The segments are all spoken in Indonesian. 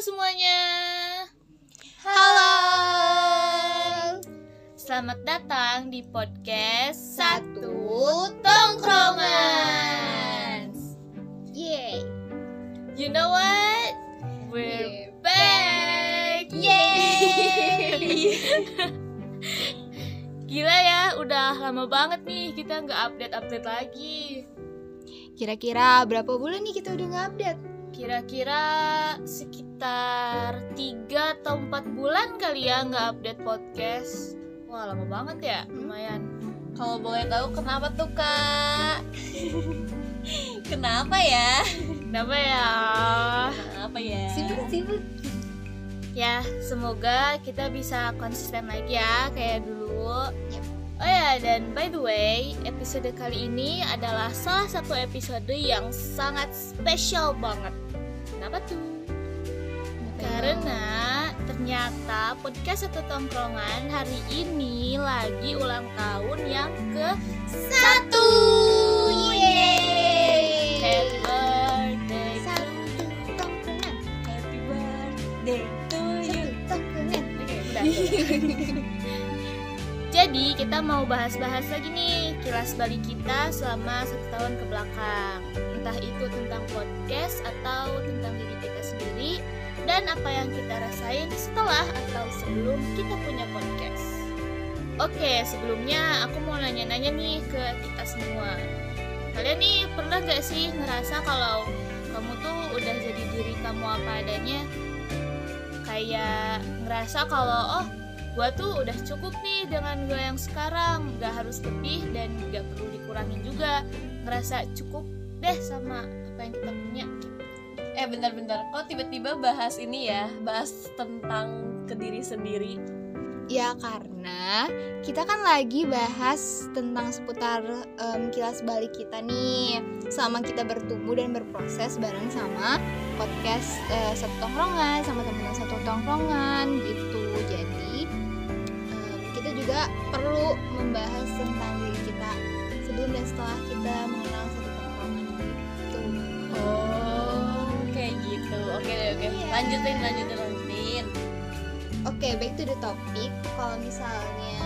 semuanya. Halo. Selamat datang di podcast Satu Tongkrongan. Yeay. You know what? We're back. Yeay. Gila ya, udah lama banget nih kita nggak update-update lagi. Kira-kira berapa bulan nih kita udah nggak update? Kira-kira sekitar 3 atau 4 bulan kali ya nggak update podcast. Wah, lama banget ya, lumayan. Kalau boleh tahu kenapa tuh kak? kenapa ya? Kenapa ya? Kenapa ya? Sibuk sibuk. Ya, semoga kita bisa konsisten lagi ya kayak dulu. Yep. Oh ya, dan by the way, episode kali ini adalah salah satu episode yang sangat spesial banget. Kenapa tuh? Karena ternyata podcast satu tongkrongan hari ini lagi ulang tahun yang ke Satu. Happy Yeay. birthday to Satu tongkrongan. Happy birthday to you. Satu tongkrongan. Oke, udah. Jadi kita mau bahas-bahas lagi nih kilas balik kita selama satu tahun ke belakang. Entah itu tentang podcast atau tentang diri kita sendiri dan apa yang kita rasain setelah atau sebelum kita punya podcast. Oke, sebelumnya aku mau nanya-nanya nih ke kita semua. Kalian nih pernah gak sih ngerasa kalau kamu tuh udah jadi diri kamu apa adanya? Kayak ngerasa kalau oh gue tuh udah cukup nih dengan gue yang sekarang nggak harus lebih dan nggak perlu dikurangin juga ngerasa cukup deh sama apa yang kita punya Eh bentar-bentar, kok tiba-tiba bahas ini ya? Bahas tentang ke diri sendiri. Ya karena kita kan lagi bahas tentang seputar em, kilas balik kita nih selama kita bertumbuh dan berproses bareng sama podcast eh, satu tongkrongan sama teman satu tongkrongan gitu. Jadi em, kita juga perlu membahas tentang diri kita sebelum dan setelah kita Oke. Iya. Lanjutin, lanjutin, lanjutin. Oke, back to the topic. Kalau misalnya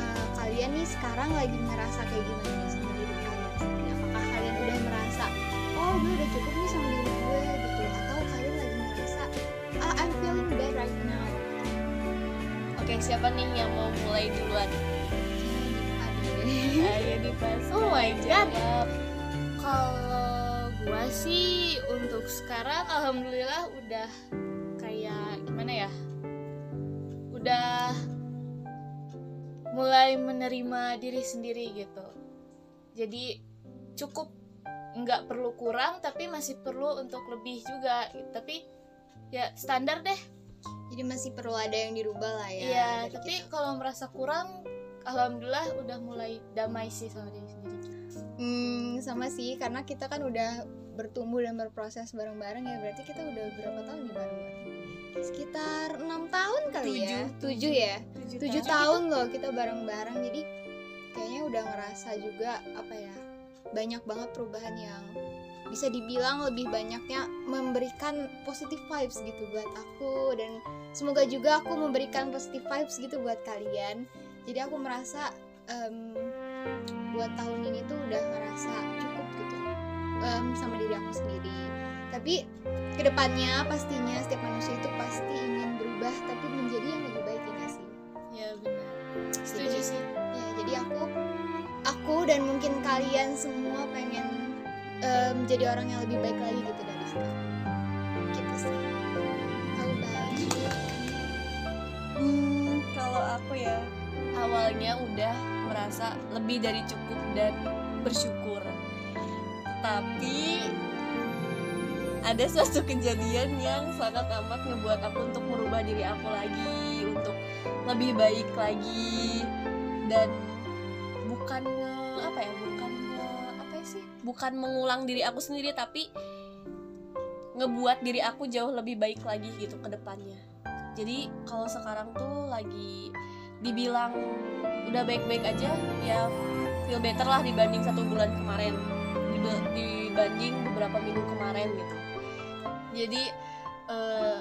eh, kalian nih sekarang lagi ngerasa kayak gimana nih sama diri kalian sendiri? Apakah kalian udah merasa, oh gue udah cukup nih sama diri gue gitu? Atau kalian lagi ngerasa, ah I'm feeling bad right now? Oke, siapa nih yang mau mulai duluan? Ayo dipas. Oh my God. Kalau gue sih untuk sekarang alhamdulillah udah kayak gimana ya udah mulai menerima diri sendiri gitu jadi cukup nggak perlu kurang tapi masih perlu untuk lebih juga tapi ya standar deh Jadi masih perlu ada yang dirubah lah ya. Iya, tapi kalau merasa kurang, alhamdulillah udah mulai damai sih sama diri sendiri. Hmm, sama sih karena kita kan udah bertumbuh dan berproses bareng-bareng ya. Berarti kita udah berapa tahun nih bareng-bareng? Sekitar enam tahun kali ya. Tujuh. Tujuh ya. tujuh tahun loh kita bareng-bareng jadi kayaknya udah ngerasa juga apa ya banyak banget perubahan yang bisa dibilang lebih banyaknya memberikan positive vibes gitu buat aku dan semoga juga aku memberikan positive vibes gitu buat kalian jadi aku merasa em, buat tahun ini tuh udah ngerasa cukup gitu em, sama diri aku sendiri tapi ke depannya pastinya setiap manusia itu pasti ingin berubah tapi menjadi yang lebih baik ya sih Ya benar. Setuju Jadi- sih. ya jadi aku aku dan mungkin kalian semua pengen menjadi orang yang lebih baik lagi gitu dari sekarang gitu sih how about? Hmm, kalau aku ya awalnya udah merasa lebih dari cukup dan bersyukur. Tapi ada suatu kejadian yang sangat amat ngebuat aku untuk merubah diri aku lagi, untuk lebih baik lagi. Dan bukan apa ya, bukan apa ya sih? Bukan mengulang diri aku sendiri tapi ngebuat diri aku jauh lebih baik lagi gitu ke depannya. Jadi kalau sekarang tuh lagi dibilang udah baik-baik aja ya feel better lah dibanding satu bulan kemarin dibanding beberapa minggu kemarin gitu. Jadi eh,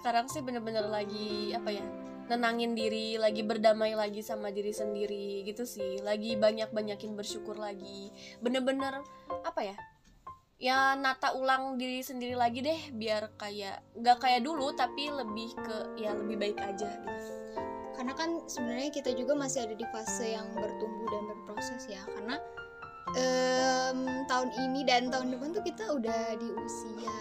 sekarang sih bener-bener lagi apa ya nenangin diri lagi berdamai lagi sama diri sendiri gitu sih. Lagi banyak-banyakin bersyukur lagi. Bener-bener apa ya ya nata ulang diri sendiri lagi deh biar kayak nggak kayak dulu tapi lebih ke ya lebih baik aja. Gitu karena kan sebenarnya kita juga masih ada di fase yang bertumbuh dan berproses ya. Karena em, tahun ini dan tahun depan tuh kita udah di usia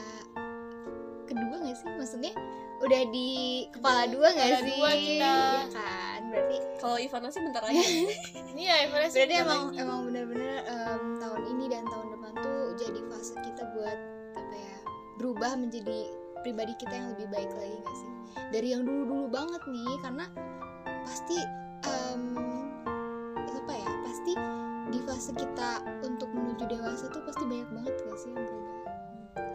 kedua nggak sih? Maksudnya udah di kepala dua nggak sih? dua kita. Iya kan? Berarti kalau Ivana sih bentar lagi. Iya, Everest berarti bentar emang lagi. emang bener-bener em, tahun ini dan tahun depan tuh jadi fase kita buat apa ya berubah menjadi pribadi kita yang lebih baik lagi nggak sih? Dari yang dulu-dulu banget nih karena pasti em, apa ya pasti di fase kita untuk menuju dewasa tuh pasti banyak banget gak sih yang berubah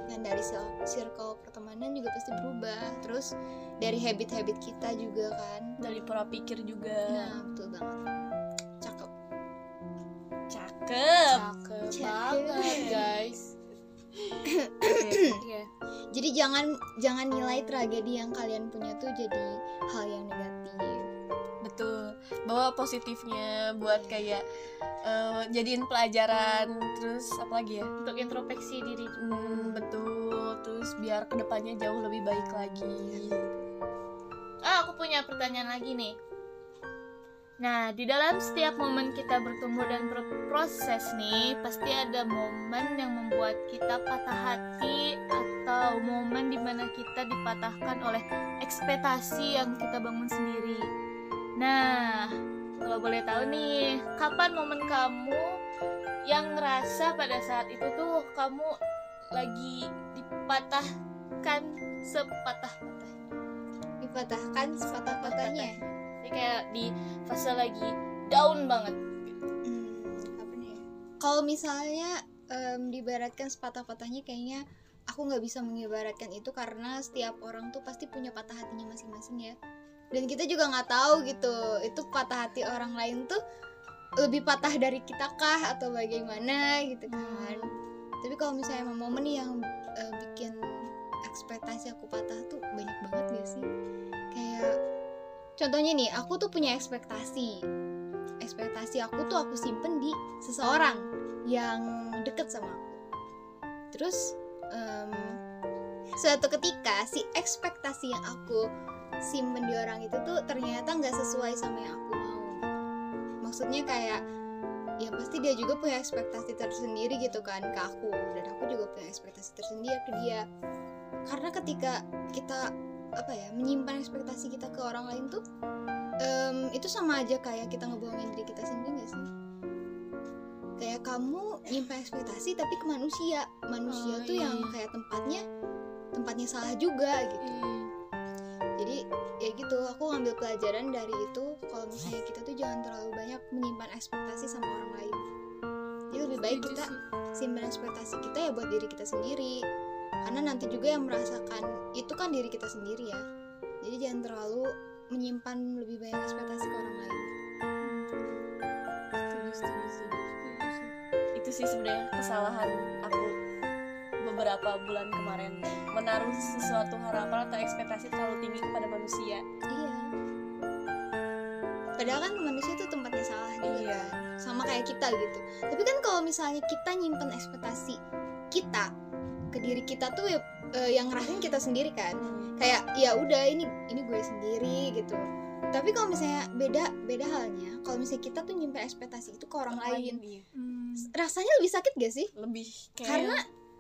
dan dari circle pertemanan juga pasti berubah terus dari habit-habit kita juga kan dari pola pikir juga nah betul banget cakep cakep Cakep Cakep. banget, guys. Iya. Jadi jangan jangan nilai tragedi yang kalian punya tuh jadi hal yang negatif. Bawa positifnya buat kayak eh, jadiin pelajaran terus apa lagi ya Untuk introspeksi diri juga. Hmm, betul terus biar ke depannya jauh lebih baik lagi Ah, aku punya pertanyaan lagi nih. Nah, di dalam setiap momen kita bertumbuh dan berproses nih, pasti ada momen yang membuat kita patah hati atau momen di mana kita dipatahkan oleh ekspektasi yang kita bangun sendiri. Nah, kalau boleh tahu nih, kapan momen kamu yang ngerasa pada saat itu tuh kamu lagi dipatahkan sepatah-patah Dipatahkan sepatah-patahnya. Jadi kayak di fase lagi down banget. Hmm, apa nih ya? Kalau misalnya em, diibaratkan sepatah-patahnya kayaknya aku nggak bisa mengibaratkan itu karena setiap orang tuh pasti punya patah hatinya masing-masing ya. Dan kita juga nggak tahu gitu itu patah hati orang lain tuh lebih patah dari kita kah atau bagaimana gitu kan. Tapi kalau misalnya momen yang eh, bikin ekspektasi aku patah tuh banyak banget gak sih? Kayak contohnya nih, aku tuh punya ekspektasi ekspektasi aku tuh aku simpen di seseorang yang deket sama aku terus em, suatu ketika si ekspektasi yang aku simpen di orang itu tuh ternyata nggak sesuai sama yang aku mau. Maksudnya kayak ya pasti dia juga punya ekspektasi tersendiri gitu kan ke aku dan aku juga punya ekspektasi tersendiri ke dia. Karena ketika kita apa ya menyimpan ekspektasi kita ke orang lain tuh em, itu sama aja kayak kita ngebohongin diri kita sendiri gak sih? Kayak kamu nyimpan ekspektasi tapi ke manusia, manusia Oh, tuh iya, yang kayak tempatnya tempatnya salah juga gitu. Jadi ya gitu, aku ngambil pelajaran dari itu kalau misalnya kita tuh jangan terlalu banyak menyimpan ekspektasi sama orang lain. Jadi lebih baik kita simpan ekspektasi kita ya buat diri kita sendiri. Karena nanti juga yang merasakan itu kan diri kita sendiri ya. Jadi jangan terlalu menyimpan lebih banyak ekspektasi ke orang lain. setuju setuju setuju itu sih sebenarnya kesalahan aku beberapa bulan kemarin menaruh sesuatu harapan atau ekspektasi terlalu tinggi kepada manusia Iya. Padahal kan manusia itu tempatnya salah juga Iya. kan. Sama kayak kita gitu. Tapi kan kalau misalnya kita nyimpen ekspektasi kita ke diri kita tuh ya, eh, yang ngerasain kita sendiri kan. Kayak ya udah ini ini gue sendiri gitu. Tapi kalau misalnya beda beda halnya, kalau misalnya kita tuh nyimpen ekspektasi itu ke orang, lain, iya. Hmm. rasanya lebih sakit gak sih? lebih kayak Karena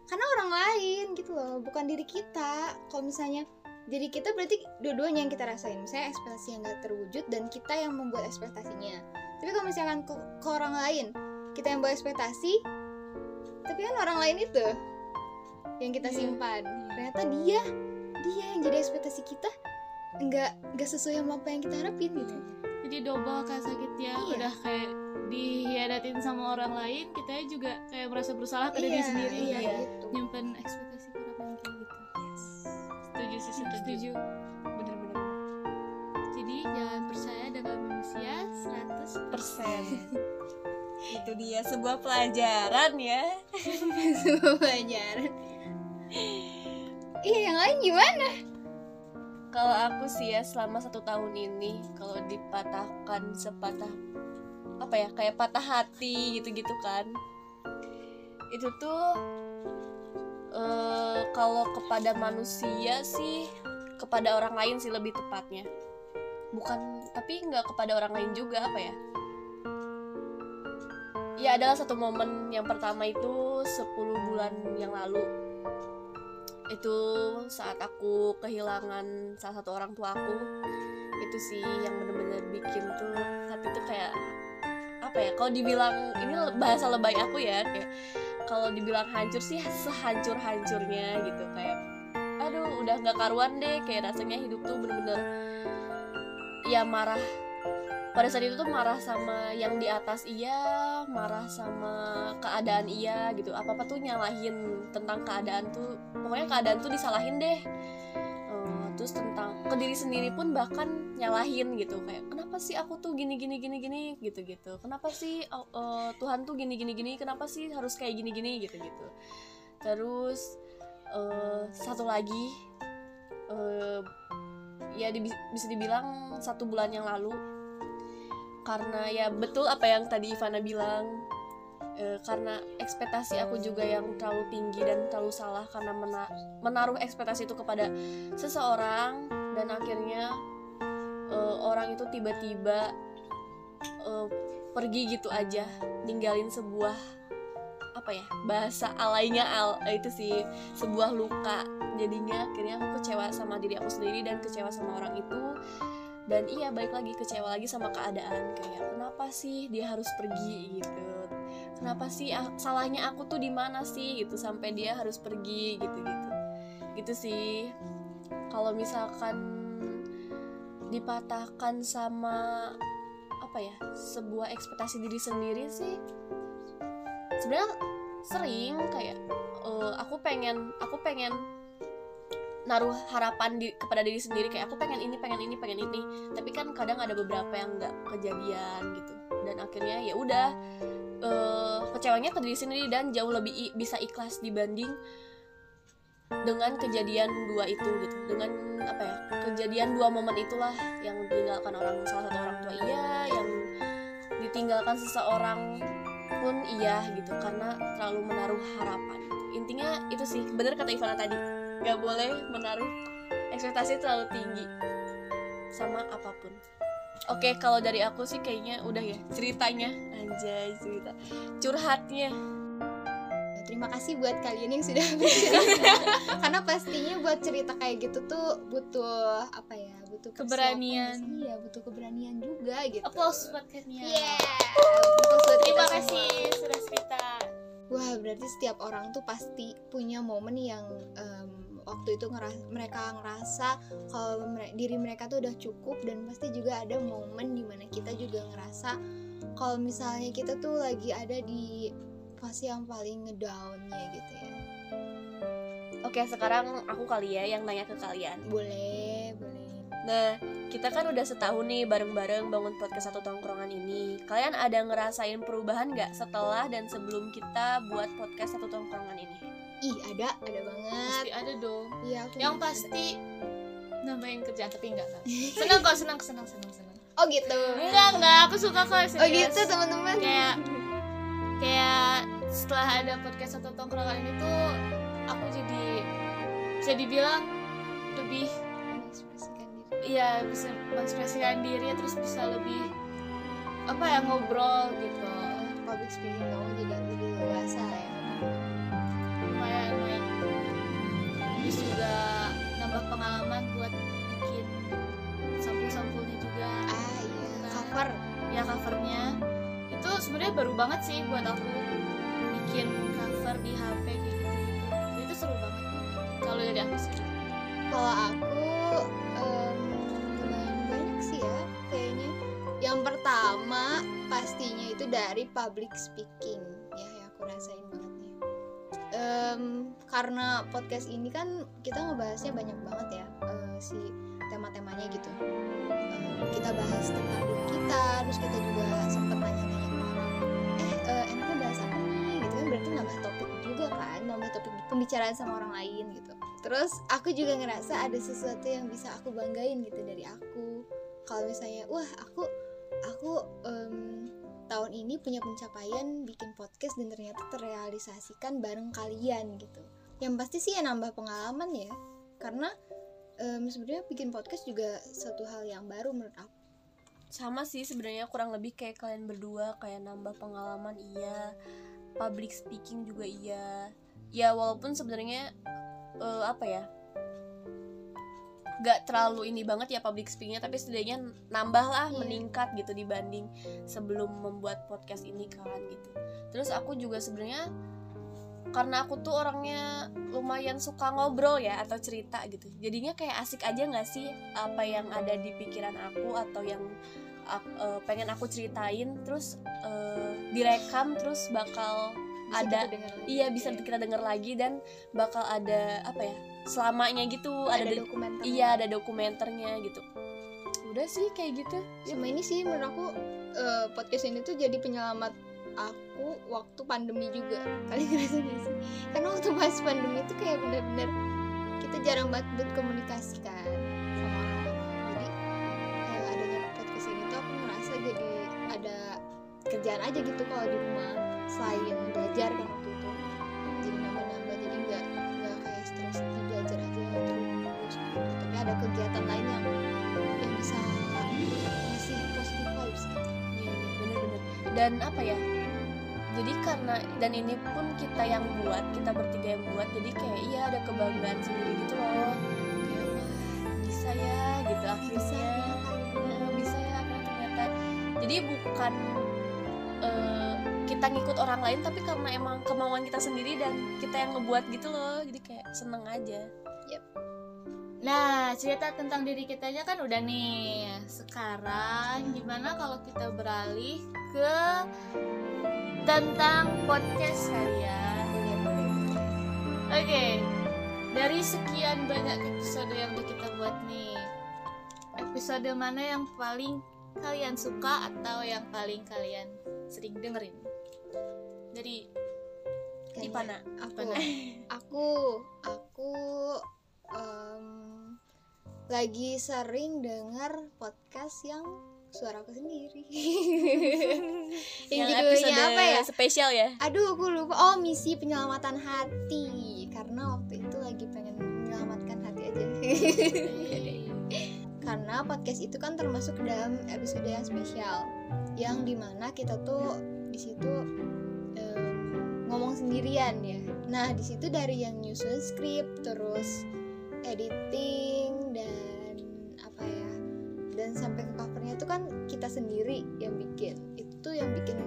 karena orang lain gitu loh, bukan diri kita. Kalau misalnya diri kita berarti dua-duanya yang kita rasain. Misalnya ekspektasi yang gak terwujud dan kita yang membuat ekspektasinya. Tapi kalau misalkan ke, ke orang lain, kita yang buat ekspektasi, tapi kan orang lain itu yang kita Iya. simpan. Ternyata dia, dia yang jadi ekspektasi kita nggak nggak sesuai sama apa yang kita harapin gitu. Jadi double kan sakitnya Iya. udah kayak dihianatin sama orang lain, kita juga kayak merasa bersalah ke diri Iya, sendiri iya, ya. gitu. Nyimpen ekspektasi ke orang lain kayak gitu. Setuju sih, Setuju. setuju. bener-bener Jadi jangan percaya dengan manusia 100% persen itu dia sebuah pelajaran ya Sebuah pelajaran. iya yang lain gimana kalau aku sih ya selama satu tahun ini kalau dipatahkan sepatah apa ya kayak patah hati gitu-gitu kan itu tuh eh, kalau kepada manusia sih kepada orang lain sih lebih tepatnya. Bukan tapi nggak kepada orang lain juga apa ya? Ya adalah satu momen yang pertama itu 10 bulan yang lalu itu saat aku kehilangan salah satu orang tua aku itu sih yang bener-bener bikin tuh hati tuh kayak apa ya kalau dibilang ini bahasa lebay aku ya kayak kalau dibilang hancur sih sehancur hancurnya gitu kayak aduh udah nggak karuan deh kayak rasanya hidup tuh bener-bener ya marah. Pada saat itu tuh marah sama yang di atas iya marah sama keadaan iya gitu. Apa apa tuh nyalahin tentang keadaan tuh pokoknya keadaan tuh disalahin deh. Eh, terus tentang ke diri sendiri pun bahkan nyalahin gitu. Kayak kenapa sih aku tuh gini gini gini gini? gitu gitu kenapa sih oh, eh, Tuhan tuh gini gini gini? Kenapa sih harus kayak gini gini? gitu gitu terus eh, satu lagi eh, ya di- bisa dibilang satu bulan yang lalu. Karena ya betul apa yang tadi Ivana bilang eh, karena ekspektasi aku juga yang terlalu tinggi dan terlalu salah karena mena- menaruh ekspektasi itu kepada seseorang dan akhirnya eh, orang itu tiba-tiba eh, pergi gitu aja ninggalin sebuah apa ya bahasa alainya al itu sih sebuah luka. Jadinya akhirnya aku kecewa sama diri aku sendiri dan kecewa sama orang itu. Dan iya balik lagi kecewa lagi sama keadaan kayak kenapa sih dia harus pergi? gitu kenapa sih ah, salahnya aku tuh di mana sih gitu sampai dia harus pergi gitu gitu gitu sih. Kalau misalkan dipatahkan sama apa ya sebuah ekspektasi diri sendiri sih sebenarnya sering kayak eh, aku pengen aku pengen naruh harapan di, kepada diri sendiri kayak aku pengen ini pengen ini pengen ini tapi kan kadang ada beberapa yang nggak kejadian gitu. Dan akhirnya ya udah eh, kecewanya ke diri sendiri dan jauh lebih bisa ikhlas dibanding dengan kejadian dua itu gitu. Dengan apa ya kejadian dua momen itulah yang ditinggalkan orang salah satu orang tua. Iya yang ditinggalkan seseorang pun iya gitu karena terlalu menaruh harapan. Intinya itu sih bener kata Ivana tadi. Nggak boleh menaruh ekspektasi terlalu tinggi sama apa pun oke kalau dari aku sih kayaknya udah ya ceritanya anjay cerita curhatnya terima kasih buat kalian yang sudah bercerita karena pastinya buat cerita kayak gitu tuh butuh apa ya butuh Keberanian. iya butuh keberanian juga gitu Applause buat Kania. yeah Applause buat Terima kasih semua. sudah cerita. Wah, berarti setiap orang tuh pasti punya momen yang em, waktu itu ngeras- mereka ngerasa kalau mere- diri mereka tuh udah cukup dan pasti juga ada momen di mana kita juga ngerasa kalau misalnya kita tuh lagi ada di fase yang paling ngedownnya gitu ya. oke sekarang aku kali ya yang nanya ke kalian Boleh, boleh. Nah, kita kan udah setahun nih bareng-bareng bangun podcast satu tongkrongan ini. Kalian ada ngerasain perubahan nggak setelah dan sebelum kita buat podcast satu tongkrongan ini? Ih, ada, ada banget. Pasti ada dong. Iya, Yang pasti nambahin kerjaan tapi enggak enggak. Senang kok, senang, senang, senang, senang. Oh gitu. Enggak, enggak, aku suka kok serius. Oh gitu teman-teman. Kayak kayak setelah ada podcast satu tongkrongan ini tuh aku jadi bisa dibilang lebih iya bisa mengekspresikan diri terus bisa lebih apa ya ngobrol gitu Public speaking kamu jadi lebih dewasa ya. Juga nambah pengalaman buat bikin sampul-sampulnya juga. Ah iya, cover. ya covernya. Itu sebenarnya baru banget sih buat aku bikin cover di HP kayak gitu gitu itu seru banget. Kalau dari aku sih. Kalau aku lumayan banyak sih ya kayaknya. Yang pertama pastinya itu dari public speaking. Ya yang aku rasain banget Em, karena podcast ini kan kita ngebahasnya banyak banget ya eh, si tema-temanya gitu. Em, kita bahas tentang diri kita, terus kita juga sempet nanya-nanya orang. Eh, eh, enaknya bahas apa nih? Gitu kan berarti nambah topik juga kan, nambah topik pembicaraan sama orang lain gitu terus aku juga ngerasa ada sesuatu yang bisa aku banggain gitu dari aku kalau misalnya wah aku aku em, tahun ini punya pencapaian bikin podcast dan ternyata terrealisasikan bareng kalian gitu. Yang pasti sih ya nambah pengalaman ya. Karena em, sebenarnya bikin podcast juga satu hal yang baru menurut aku. Sama sih sebenarnya kurang lebih kayak kalian berdua kayak nambah pengalaman iya. Public speaking juga iya. Ya walaupun sebenarnya eh, apa ya gak terlalu ini banget ya public speakingnya tapi setidaknya nambah lah Iya. meningkat gitu dibanding sebelum membuat podcast ini kan gitu terus aku juga sebenarnya karena aku tuh orangnya lumayan suka ngobrol ya atau cerita gitu jadinya kayak asik aja nggak sih apa yang ada di pikiran aku atau yang eh, pengen aku ceritain terus eh, direkam terus bakal Bisa ada dengar iya bisa Iya. kita denger lagi dan bakal ada apa ya selamanya gitu. Ada, ada, dokumenter iya ada dokumenternya gitu. Udah sih kayak gitu. Sama ini sih menurut aku eh, podcast ini tuh jadi penyelamat aku waktu pandemi juga. Kalian ngerasa gak sih? Karena waktu pas pandemi itu kayak bener-bener kita jarang banget berkomunikasi kan sama orang-orang. Jadi eh, adanya podcast ini tuh aku ngerasa jadi ada kerjaan aja gitu kalau di rumah selain belajar kan waktu itu. Jadi nambah-nambah jadi nggak nggak kayak stres di belajar aja terus gitu. tapi ada kegiatan lain yang yang bisa ngasih positive vibes gitu. Iya, iya, bener-bener dan apa ya? Jadi karena dan ini pun kita yang buat kita bertiga yang buat jadi kayak iya ada kebanggaan sendiri gitu loh. Kayak wah bisa ya gitu akhirnya. bisa ya akhirnya ternyata. Jadi bukan kita ngikut orang lain tapi karena emang kemauan kita sendiri dan kita yang ngebuat gitu loh jadi kayak seneng aja Nah, cerita tentang diri kitanya kan udah nih. Sekarang gimana kalau kita beralih ke tentang podcast boleh Oke. Dari sekian banyak episode yang kita buat nih. Episode mana yang paling kalian suka atau yang paling kalian sering dengerin? Dari Kayaknya Ipana aku aku aku em, lagi sering denger podcast yang suaraku sendiri. Yang, yang judulnya apa ya? spesial ya? Aduh aku lupa. Oh misi penyelamatan hati. Karena waktu itu lagi pengen menyelamatkan hati aja. Karena podcast itu kan termasuk dalam episode yang spesial. Yang di mana kita tuh di situ ngomong sendirian ya. Nah di situ dari yang nyusun skrip terus editing dan apa ya dan sampai ke covernya itu kan kita sendiri yang bikin. Itu yang bikin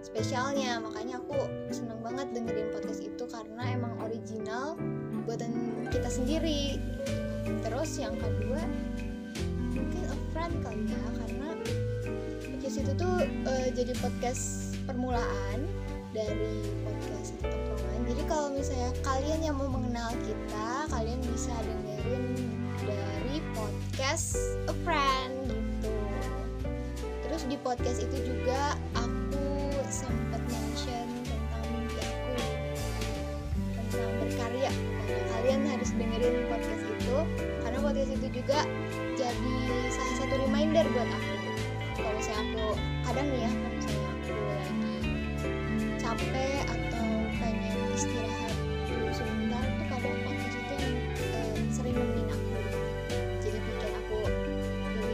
spesialnya. Makanya aku seneng banget dengerin podcast itu karena emang original buatan kita sendiri. Terus yang kedua mungkin friend kali ya karena podcast itu tuh eh, jadi podcast permulaan dari podcast tongkrongan jadi kalau misalnya kalian yang mau mengenal kita kalian bisa dengerin dari podcast a friend gitu. Terus di podcast itu juga aku sempat mention tentang mimpi aku tentang berkarya. Makanya kalian harus dengerin podcast itu karena podcast itu juga jadi salah satu reminder buat aku. Kalau misalnya aku kadang nih ya capek atau pengen istirahat dulu sebentar tuh kadang podcast itu yang sering nemenin aku. Jadi bikin aku lebih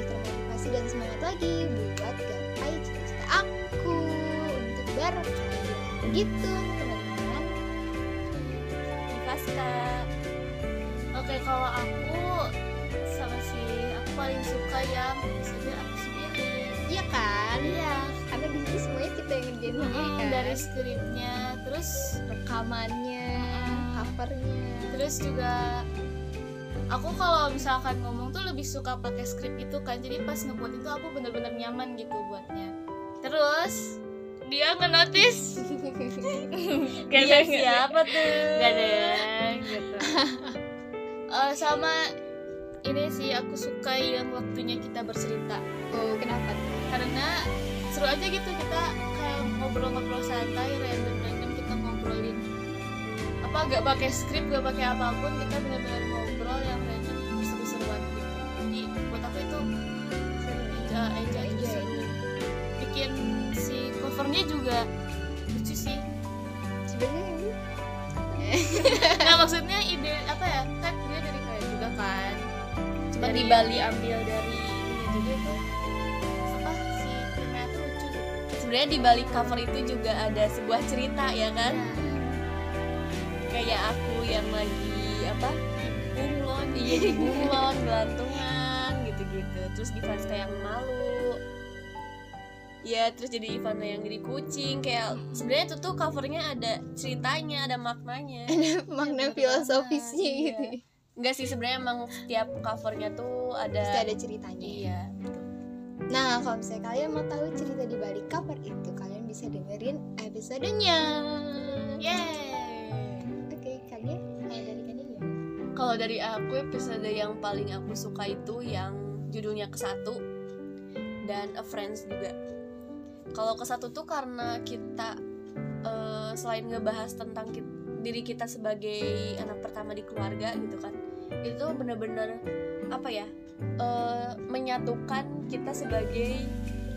termotivasi dan semangat lagi buat gapai cita-cita aku untuk berkarya. Gitu teman-teman. Pasca Oke, kalau aku sama si aku paling suka yang episode aku sendiri. iya kan? Iya, karena di sini semuanya kita yang ngerjain sendiri dari skripnya, terus rekamannya covernya. Terus juga aku kalau misalkan ngomong tuh lebih suka pakai skrip itu kan. Jadi pas ngebuat itu aku bener-bener nyaman gitu buatnya. Terus dia ngenotis. Dia siapa tuh? Gak ada gitu. Eh, sama ini sih aku suka yang waktunya kita bercerita. Oh kenapa karena seru aja gitu kita ngobrol-ngobrol santai random-random kita ngobrolin apa gak pakai skrip gak pakai apa pun kita benar-benar ngobrol yang kayaknya seru-seruan gitu jadi buat aku itu enjoy, Enjoy. seru. bikin si covernya juga lucu sih sebenarnya ini nah maksudnya ide apa ya kan dia dari kalian juga kan Cuma Dari di Bali. diambil dari ini juga tuh sebenarnya di balik cover itu juga ada sebuah cerita ya kan? Kayak aku yang lagi apa bunglon iya di bunglon gelantungan gitu-gitu. Terus di Franska yang malu. Ya terus jadi Ivana yang jadi kucing. Kayak sebenarnya itu tuh covernya ada ceritanya ada maknanya. Makna bener filosofisnya gitu iya. enggak sih sebenarnya emang setiap covernya tuh ada pasti ada ceritanya. Iya Nah, kalau misalnya kalian mau tahu cerita di balik cover itu, kalian bisa dengerin episodenya. Yeay. Oke, kalian kalau dari kalian ya? Kalau dari aku episode yang paling aku suka itu yang judulnya ke satu dan A Friends juga. Kalau ke satu tuh karena kita eh, selain ngebahas tentang ki- diri kita sebagai anak pertama di keluarga gitu kan, itu bener-bener apa ya eh, menyatukan kita sebagai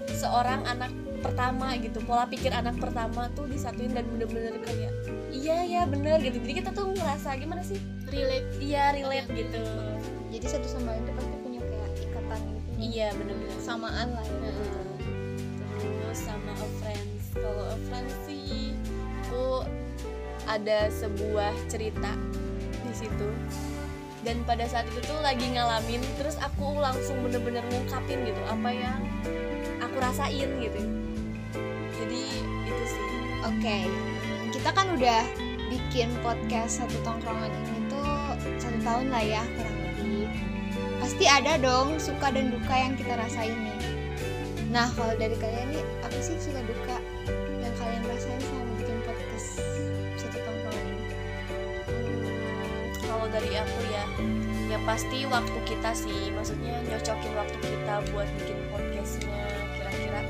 seorang anak pertama gitu pola pikir anak pertama tuh disatuin dan bener-bener kayak iya ya bener gitu jadi kita tuh ngerasa gimana sih relate Iya relate gitu. Jadi satu sama lain tuh pasti punya kayak ikatan gitu. Iya bener-bener. Samaan lah ya. Terus sama a friends. Kalau a friends sih aku ada sebuah cerita di situ. Dan pada saat itu tuh lagi ngalamin, terus aku langsung bener-bener ngungkapin gitu apa yang aku rasain gitu. Jadi itu sih. Oke, kita kan udah bikin podcast satu tongkrongan ini tuh satu tahun lah ya kurang lebih. Pasti ada dong suka dan duka yang kita rasain nih. Nah kalau dari kalian nih apa sih suka duka dari aku ya. Ya pasti waktu kita sih maksudnya nyocokin waktu kita buat bikin podcastnya kira-kira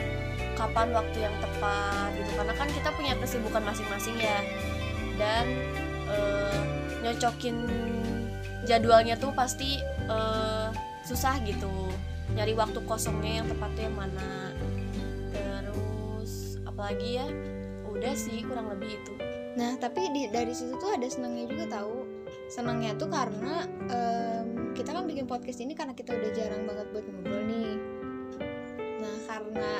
kapan waktu yang tepat gitu. Karena kan kita punya kesibukan masing-masing ya. Dan eh, nyocokin jadwalnya tuh pasti eh, susah gitu. Nyari waktu kosongnya yang tepat tuh yang mana. Terus apalagi ya? Udah sih kurang lebih itu. Nah tapi di, dari situ tuh ada senangnya juga tahu. Senangnya tuh karena em, kita kan bikin podcast ini karena kita udah jarang banget buat ngobrol nih. Nah karena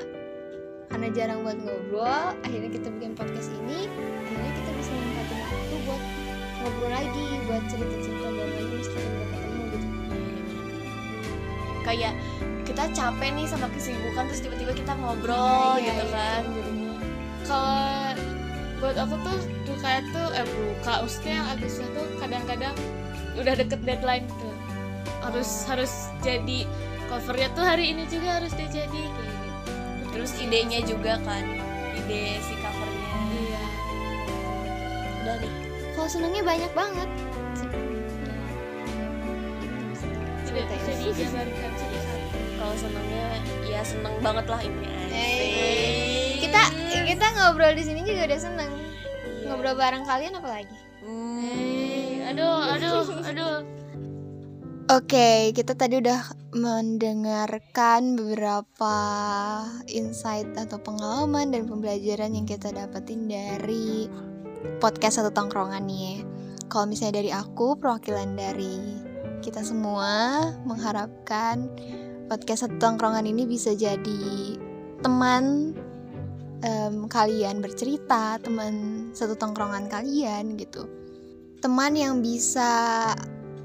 karena jarang buat ngobrol, akhirnya kita bikin podcast ini, akhirnya kita bisa menyempatkan waktu buat ngobrol lagi, buat cerita-cerita baru lagi meskipun udah ketemu gitu. kayak kita capek nih sama kesibukan terus tiba-tiba kita ngobrol Iya, gitu iya, kan jadinya. kalau buat aku tuh duka tuh eh buka maksudnya yang agak susah tuh kadang-kadang udah deket deadline tuh. Harus Oh. harus jadi covernya tuh hari ini juga harus dia jadi kayak gitu terus idenya juga kan ide si covernya. Iya. Udah nih. Kalau senangnya banyak banget. tidak satu-satu kalau senengnya ya seneng banget lah ini. Eh, kita kita ngobrol di sini juga udah seneng. Ngobrol bareng kalian apa lagi? Eh, aduh aduh aduh Oke, kita tadi udah mendengarkan beberapa insight atau pengalaman dan pembelajaran yang kita dapetin dari podcast satu tongkrongan nih. Kalau misalnya dari aku, perwakilan dari kita semua mengharapkan podcast satu tongkrongan ini bisa jadi teman em, kalian bercerita, teman satu tongkrongan kalian gitu. Teman yang bisa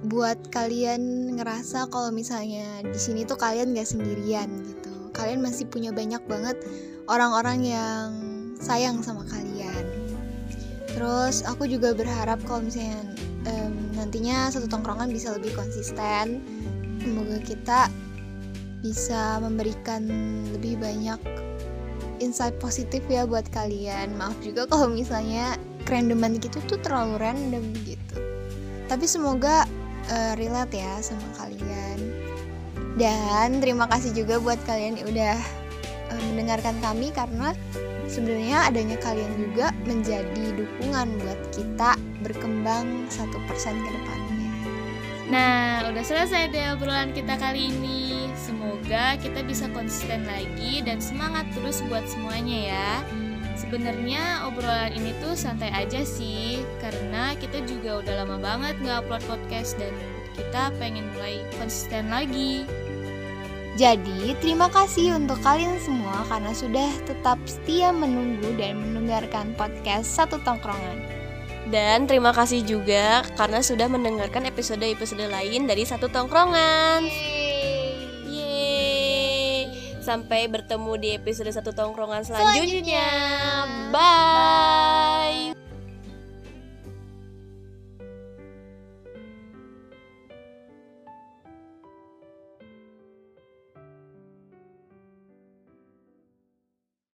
buat kalian ngerasa kalau misalnya di sini tuh kalian gak sendirian gitu. Kalian masih punya banyak banget orang-orang yang sayang sama kalian. Terus aku juga berharap kalau misalnya em, nantinya satu tongkrongan bisa lebih konsisten. Semoga kita bisa memberikan lebih banyak insight positif ya buat kalian. Maaf juga kalau misalnya kerandoman gitu tuh terlalu random gitu. Tapi semoga eh, relate ya sama kalian. Dan terima kasih juga buat kalian yang udah eh, mendengarkan kami karena sebenarnya adanya kalian juga menjadi dukungan buat kita berkembang satu persen ke depannya. Nah, udah selesai deh obrolan kita kali ini. Semoga kita bisa konsisten lagi dan semangat terus buat semuanya ya. Sebenarnya obrolan ini tuh santai aja sih, karena kita juga udah lama banget nggak upload podcast dan kita pengen mulai konsisten lagi. Jadi, terima kasih untuk kalian semua karena sudah tetap setia menunggu dan mendengarkan podcast Satu Tongkrongan. Dan terima kasih juga karena sudah mendengarkan episode-episode lain dari satu tongkrongan. Yeay. Sampai bertemu di episode satu tongkrongan selanjutnya. selanjutnya. Bye. Bye.